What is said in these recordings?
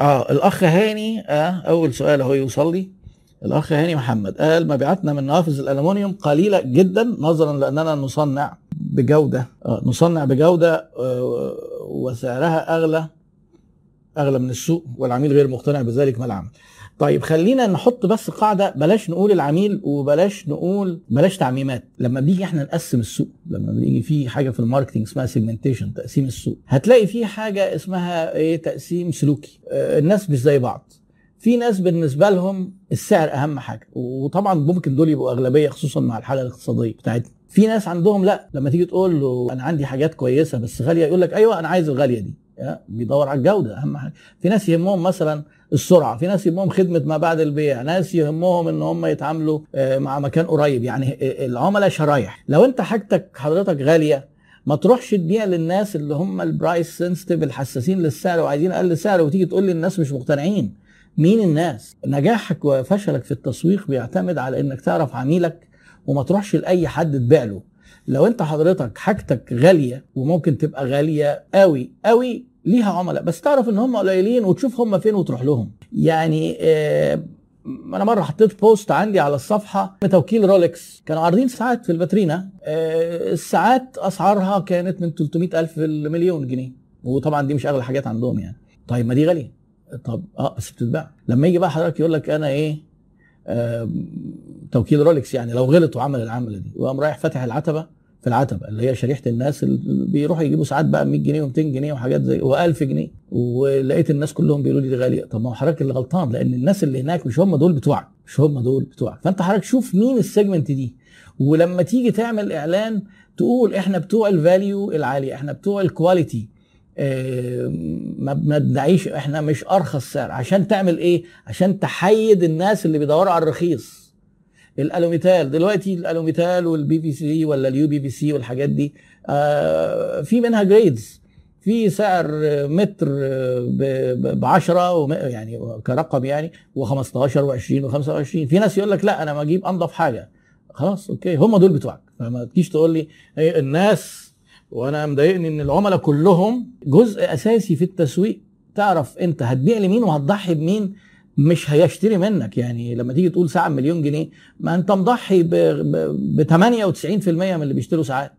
آه الأخ هاني آه أول سؤال أهو يوصل لي. الأخ هاني محمد قال مبيعاتنا من نوافذ الالومنيوم قليلة جدا نظرا لأننا نصنع بجودة آه نصنع بجودة آه وسعرها أغلى أغلى من السوق والعميل غير مقتنع بذلك ما العمل طيب خلينا نحط بس قاعدة بلاش نقول العميل وبلاش نقول بلاش تعميمات. لما بنيجي إحنا نقسم السوق لما بنيجي في حاجة في ال marketing اسمها segmentation تقسيم السوق. هتلاقي في حاجة اسمها إيه؟ تقسيم سلوكي. آه الناس مش زي بعض. في ناس بالنسبة لهم السعر أهم حاجة. وطبعا ممكن دول يبقوا أغلبية خصوصا مع الحالة الاقتصادية بتاعتنا. في ناس عندهم لا لما تيجي تقول له أنا عندي حاجات كويسة بس غالية يقول لك أيوه أنا عايز الغالية دي. بيدور على الجودة أهم حاجة. في ناس يهمهم مثلا السرعة. في ناس يهمهم خدمة ما بعد البيع ناس يهمهم إن هم يتعاملوا مع مكان قريب. يعني العملاء شرايح. لو أنت حاجتك حضرتك غالية ما تروحش تبيع للناس اللي هم البرايس سنسيتيف الحساسين للسعر وعايزين أقل سعر وتيجي تقول لي الناس مش مقتنعين. مين الناس؟ نجاحك وفشلك في التسويق بيعتمد على إنك تعرف عميلك وما تروحش لأي حد تبيع له. لو أنت حضرتك حاجتك غالية وممكن تبقى غالية قوي قوي ليها عملاء بس تعرف إن هم قليلين وتشوف هم فين وتروح لهم. يعني آه أنا مرة حطيت post عندي على الصفحة توكيل رولكس كانوا عارضين ساعات في الفاترينا آه الساعات أسعارها كانت من 300 ألف لمليون جنيه. وطبعا دي مش أغلى حاجات عندهم يعني. طيب ما دي غالية. طب آه بس بتتباع. لما يجي بقى حضرتك يقول لك أنا إيه آه توكيل رولكس يعني لو غلط وعمل العملة دي وقام رايح فاتح العتبة في العتبة اللي هي شريحة الناس اللي بيروحوا يجيبوا ساعات بقى 100 جنيه و200 جنيه وحاجات زي و1000 جنيه ولقيت الناس كلهم بيقولوا لي دي غالية. طب ما هو حضرتك اللي غلطان لأن الناس اللي هناك مش هم دول بتوعك مش هم دول بتوعك. فأنت حضرتك شوف مين ال segment دي. ولما تيجي تعمل إعلان تقول إحنا بتوع ال value العالي إحنا بتوع ال quality آه ما بندعيش إحنا مش أرخص سعر. عشان تعمل إيه؟ عشان تحيد الناس اللي بيدوروا على الرخيص. الألوميتال. دلوقتي الألوميتال وال PVC ولا ال UPVC والحاجات دي آه في منها grades في سعر متر ب 10 يعني كرقم يعني و15 و20 و25 في ناس يقول لك لا أنا ما أجيب أنضف حاجة. خلاص أوكي. هم دول بتوعك. فما تجيش تقول لي الناس وأنا مضايقني إن العملاء كلهم جزء أساسي في التسويق. تعرف أنت هتبيع لمين وهتضحي بمين؟ مش هيشتري منك. يعني لما تيجي تقول ساعة مليون جنيه ما انت مضحي ب 98% من اللي بيشتروا ساعات.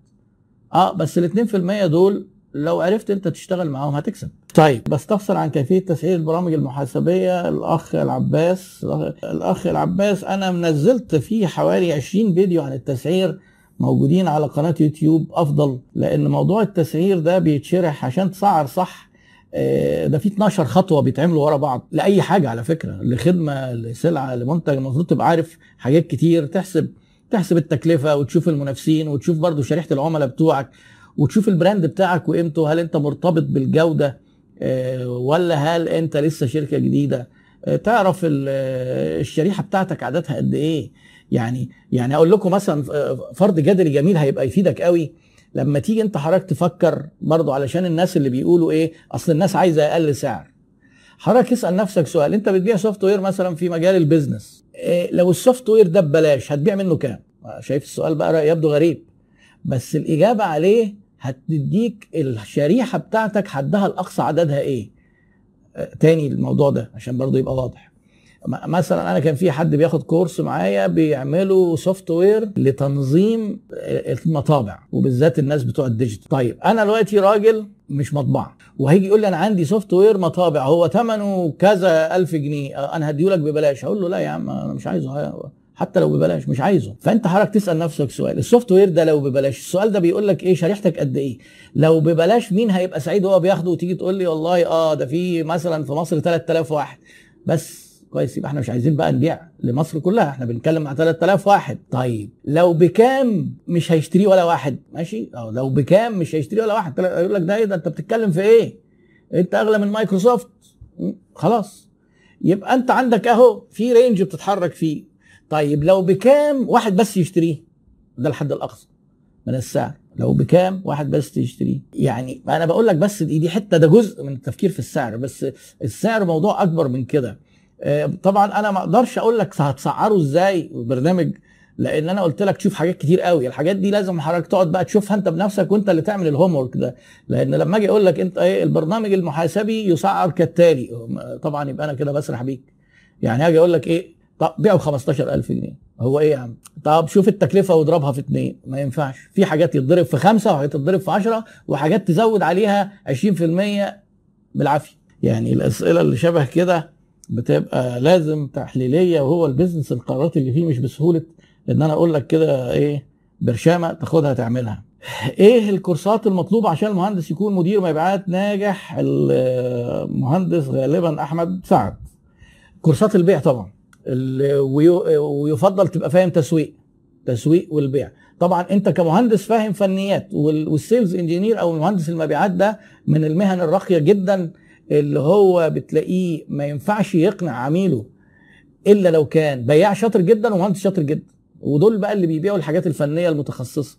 آه بس ال 2% دول لو عرفت انت تشتغل معاهم هتكسب. طيب بستفسر عن كيفية تسعير البرامج المحاسبية. الأخ العباس الأخ العباس أنا منزلت فيه حوالي 20 فيديو عن التسعير موجودين على قناة يوتيوب أفضل لأن موضوع التسعير ده بيتشرح عشان تسعر صح ده في 12 خطوة بيتعملوا ورا بعض لأي حاجة على فكرة لخدمة لسلعة لمنتج المفروض تبقى عارف حاجات كتير تحسب تحسب التكلفة وتشوف المنافسين وتشوف برضو شريحة العملاء بتوعك وتشوف البراند بتاعك وقيمته هل أنت مرتبط بالجودة ولا هل أنت لسه شركة جديدة؟ تعرف الشريحة بتاعتك عددها قد إيه؟ يعني يعني أقول لكم مثلا فرض جدلي جميل هيبقى يفيدك قوي لما تيجي انت حضرتك تفكر برضو علشان الناس اللي بيقولوا إيه اصل الناس عايزة أقل سعر. حضرتك اسأل نفسك سؤال انت بتبيع software مثلا في مجال ال business إيه لو ال software ده ببلاش هتبيع منه كام؟ شايف السؤال بقى يبدو غريب. بس الإجابة عليه هتديك الشريحة بتاعتك حدها الاقصى عددها إيه؟ تاني الموضوع ده عشان برضو يبقى واضح. مثلا أنا كان في حد بياخد course معايا بيعملوا software لتنظيم المطابع وبالذات الناس بتوع ال digital. طيب أنا دلوقتي راجل مش مطبعة وهيجي يقول لي أنا عندي software مطابع هو ثمنه كذا ألف جنيه أنا هديهولك ببلاش. هقول له لا يا عم أنا مش عايزه حتى لو ببلاش مش عايزه. فأنت حضرتك تسأل نفسك سؤال ال software ده لو ببلاش السؤال ده بيقول لك إيه شريحتك قد إيه؟ لو ببلاش مين هيبقى سعيد وهو بياخده وتيجي تقول لي والله آه ده في مثلا في مصر 3000 واحد. بس كويس يبقى إحنا مش عايزين بقى نبيع لمصر كلها إحنا بنتكلم على 3000 واحد. طيب لو بكام مش هيشتريه ولا واحد؟ ماشي؟ أو لو بكام مش هيشتريه ولا واحد؟ يقول لك ده إيه؟ ده أنت بتتكلم في إيه؟ أنت أغلى من مايكروسوفت. خلاص. يبقى أنت عندك أهو في range بتتحرك فيه. طيب لو بكام واحد بس يشتريه؟ ده الحد الأقصى من السعر. لو بكام واحد بس يشتريه يعني أنا بقول لك بس دي, دي حتة ده جزء من التفكير في السعر بس السعر موضوع أكبر من كده. طبعا أنا ما أقدرش أقول لك هتسعره إزاي برنامج لأن أنا قلت لك تشوف حاجات كتير قوي. الحاجات دي لازم حضرتك تقعد بقى تشوفها أنت بنفسك وأنت اللي تعمل الهوم ورك ده. لأن لما أجي أقول لك أنت إيه البرنامج المحاسبي يسعر كالتالي. طبعا يبقى أنا كده بسرح بيك. يعني أجي أقول لك إيه طب بيعه ب 15000 جنيه. هو إيه يا عم؟ طب شوف التكلفة واضربها في اثنين ما ينفعش. في حاجات يتضرب في خمسة وحاجات تتضرب في 10 وحاجات تزود عليها 20% بالعافية. يعني الأسئلة اللي شبه كده بتبقى لازم تحليلية وهو البيزنس القرارات اللي فيه مش بسهولة. ان أنا أقول لك كده إيه برشامة تاخدها تعملها. إيه الكورسات المطلوبة عشان المهندس يكون مدير مبيعات ناجح؟ المهندس غالبا أحمد سعد. كورسات البيع طبعا. ويفضل تبقى فاهم تسويق تسويق والبيع. طبعا أنت كمهندس فاهم فنيات وال sales engineer أو المهندس المبيعات ده من المهن الراقية جدا. اللي هو بتلاقيه ما ينفعش يقنع عميله إلا لو كان بياع شاطر جدا ومهندس شاطر جدا. ودول بقى اللي بيبيعوا الحاجات الفنية المتخصصة.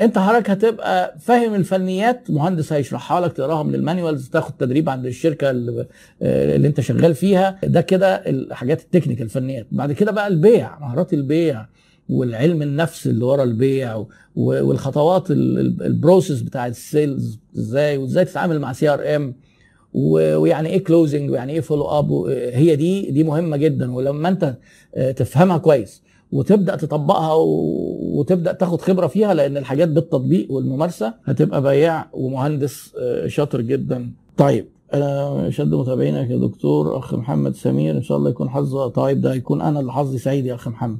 أنت حضرتك هتبقى فاهم الفنيات مهندس هيشرحها لك تقراها من ال manuals تاخد تدريب عند الشركة اللي, اللي أنت شغال فيها. ده كده الحاجات ال technical الفنيات. بعد كده بقى البيع مهارات البيع والعلم النفس اللي ورا البيع والخطوات ال process بتاع ال sales إزاي وإزاي تتعامل مع CRM ويعني إيه closing ويعني إيه follow up هي دي دي مهمة جدا. ولما انت تفهمها كويس وتبدأ تطبقها وتبدأ تاخد خبرة فيها لأن الحاجات بالتطبيق والممارسة هتبقى بياع ومهندس شاطر جدا. طيب أنا أشد متابعينك يا دكتور أخ محمد سمير إن شاء الله يكون حظ طيب ده هيكون أنا اللي حظي سعيد يا أخ محمد.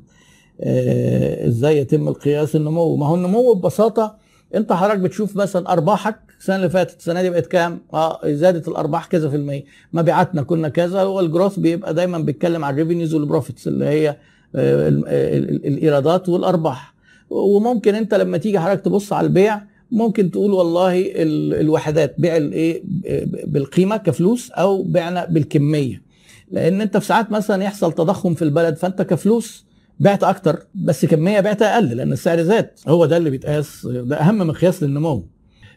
إزاي يتم القياس النمو؟ ما هو النمو ببساطة أنت حضرتك بتشوف مثلا أرباحك السنة اللي فاتت السنة دي بقت كام؟ آه زادت الأرباح كذا في المية. مبيعاتنا كنا كذا هو ال growth بيبقى دايما بيتكلم عن ال revenues وال profits اللي هي الإيرادات والأرباح. وممكن أنت لما تيجي حضرتك تبص على البيع ممكن تقول والله الوحدات بيع الايه بالقيمة كفلوس أو بعنا بالكمية. لأن أنت في ساعات مثلا يحصل تضخم في البلد فأنت كفلوس بعت أكتر بس كمية بعت أقل لأن السعر زاد. هو ده اللي بيتقاس ده أهم مقياس للنمو.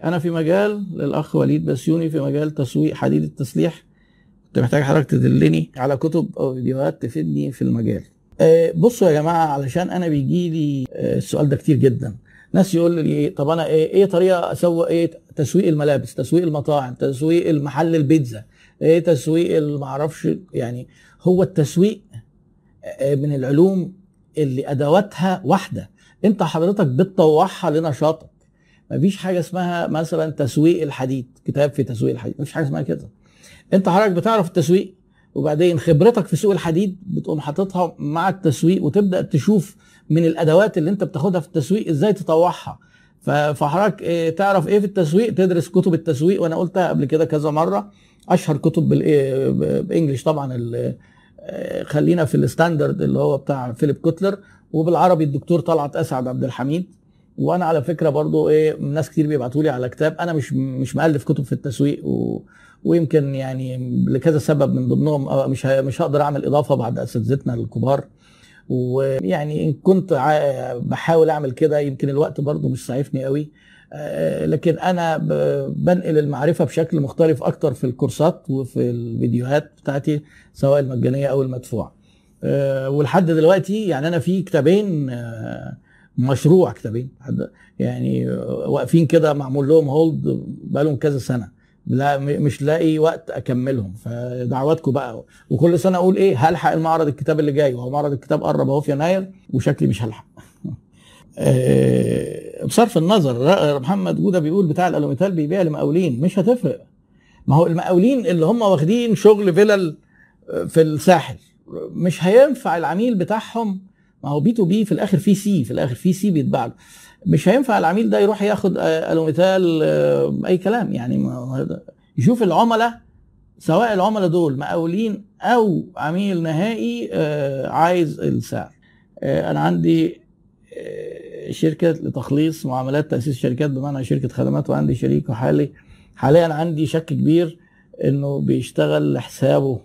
أنا في مجال للأخ وليد بسيوني في مجال تسويق حديد التسليح. كنت محتاج حضرتك تدلني على كتب أو فيديوهات تفيدني في المجال. بصوا يا جماعة علشان أنا بيجي لي السؤال ده كتير جدا. ناس يقول لي طب أنا إيه إيه طريقة أسوق إيه؟ تسويق الملابس تسويق المطاعم تسويق المحل البيتزا إيه تسويق المعرفش يعني هو التسويق من العلوم اللي أدواتها واحدة. أنت حضرتك بتطوعها لنشاطك. مفيش حاجة اسمها مثلا تسويق الحديد. كتاب في تسويق الحديد. مفيش حاجة اسمها كده. انت حضرتك بتعرف التسويق وبعدين خبرتك في سوق الحديد بتقوم حاططها مع التسويق وتبدأ تشوف من الأدوات اللي انت بتاخدها في التسويق إزاي تطوعها. فحضرتك إيه تعرف إيه في التسويق؟ تدرس كتب التسويق وأنا قلتها قبل كده كذا مرة. أشهر كتب بال English طبعا خلينا في ال standard اللي هو بتاع فيليب كوتلر. وبالعربي الدكتور طلعت أسعد عبد الحميد. وأنا على فكرة برضو إيه ناس كتير بيبعتوا لي على كتاب. أنا مش مش مألف كتب في التسويق و ويمكن يعني لكذا سبب من ضمنهم مش مش هقدر أعمل إضافة بعد أساتذتنا الكبار. ويعني إن كنت بحاول أعمل كده يمكن الوقت برضو مش سعيفني قوي لكن أنا بنقل المعرفة بشكل مختلف أكتر في الكورسات وفي الفيديوهات بتاعتي سواء المجانية أو المدفوعة. ولحد دلوقتي يعني أنا في كتابين مشروع كتابين. يعني واقفين كده معمول لهم هولد بقالهم كذا سنة. لا مش لاقي وقت أكملهم. فدعواتكم بقى. وكل سنة أقول إيه؟ هلحق المعرض الكتاب اللي جاي. وهو معرض الكتاب قرب أهو في يناير وشكلي مش هلحق. بصرف النظر محمد جودة بيقول بتاع الألوميتال بيبيع لمقاولين. مش هتفرق. ما هو المقاولين اللي هم واخدين شغل فيلل في الساحل. مش هينفع العميل بتاعهم ما هو B2B في الآخر في سي في الآخر في سي بيتباع. له مش هينفع العميل ده يروح ياخد ألوميتال أي كلام. يعني يشوف العملاء سواء العملاء دول مقاولين أو عميل نهائي عايز السعر. أنا عندي شركة لتخليص معاملات تأسيس شركات بمعنى شركة خدمات وعندي شريك وحالي حاليا عندي شك كبير إنه بيشتغل لحسابه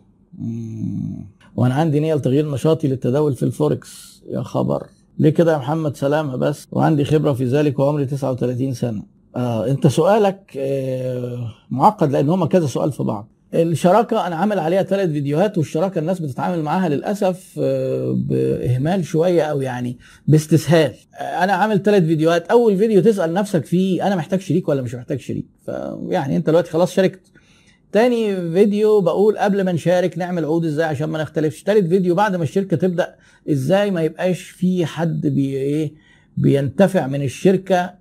وأنا عندي نية لتغيير نشاطي للتداول في الفوركس. يا خبر. ليه كده يا محمد؟ سلامة بس. وعندي خبرة في ذلك وعمري 39 سنة. آه أنت سؤالك آه معقد لأن هما كذا سؤال في بعض. الشراكة أنا عامل عليها ثلاث فيديوهات والشراكة الناس بتتعامل معاها للأسف آه، بإهمال شوية أو يعني باستسهال. آه، أنا عامل ثلاث فيديوهات. أول فيديو تسأل نفسك فيه أنا محتاج شريك ولا مش محتاج شريك؟ فيعني أنت دلوقتي خلاص شاركت. تاني فيديو بقول قبل ما نشارك نعمل عقود إزاي عشان ما نختلفش. تالت فيديو بعد ما الشركة تبدأ إزاي ما يبقاش في حد بي إيه بينتفع من الشركة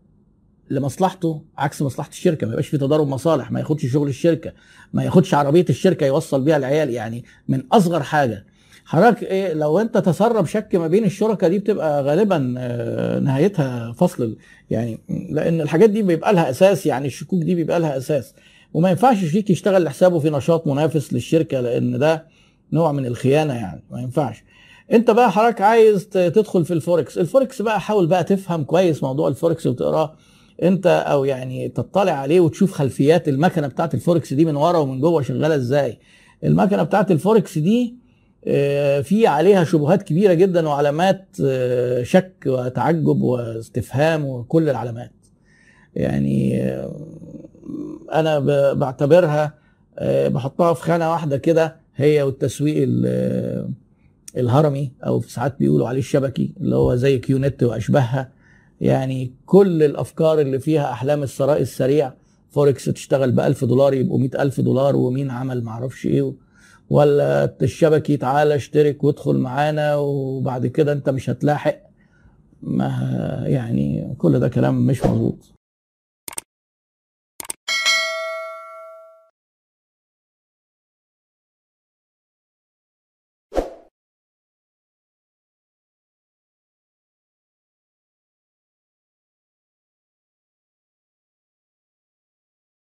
لمصلحته عكس مصلحة الشركة. ما يبقاش في تضارب مصالح ما ياخدش شغل الشركة ما ياخدش عربية الشركة يوصل بيها العيال يعني من أصغر حاجة. حضرتك إيه لو انت تسرب شك ما بين الشركاء دي بتبقى غالبا آه، نهايتها فصل يعني لأن الحاجات دي بيبقى لها أساس يعني الشكوك دي بيبقى لها أساس. وما ينفعش شريك يشتغل لحسابه في نشاط منافس للشركة لأن ده نوع من الخيانة يعني ما ينفعش. أنت بقى حضرتك عايز تدخل في ال forex. ال forex بقى حاول بقى تفهم كويس موضوع الفوركس وتقراه. أنت أو يعني تطلع عليه وتشوف خلفيات المكنة بتاعت الفوركس دي من ورا ومن جوه شغالة إزاي. المكنة بتاعت الفوركس دي آه، في عليها شبهات كبيرة جدا وعلامات آه، شك وتعجب واستفهام وكل العلامات. يعني آه، أنا بعتبرها بحطها في خانة واحدة كده هي والتسويق الهرمي أو ساعات بيقولوا عليه الشبكي اللي هو زي كيونت وأشباهها. يعني كل الأفكار اللي فيها أحلام الثراء السريع. فوركس تشتغل ب 1000 دولار يبقوا 100000 دولار ومين عمل معرفش إيه ولا الشبكي تعالى اشترك وادخل معانا وبعد كده أنت مش هتلاحق. ما يعني كل ده كلام مش مظبوط.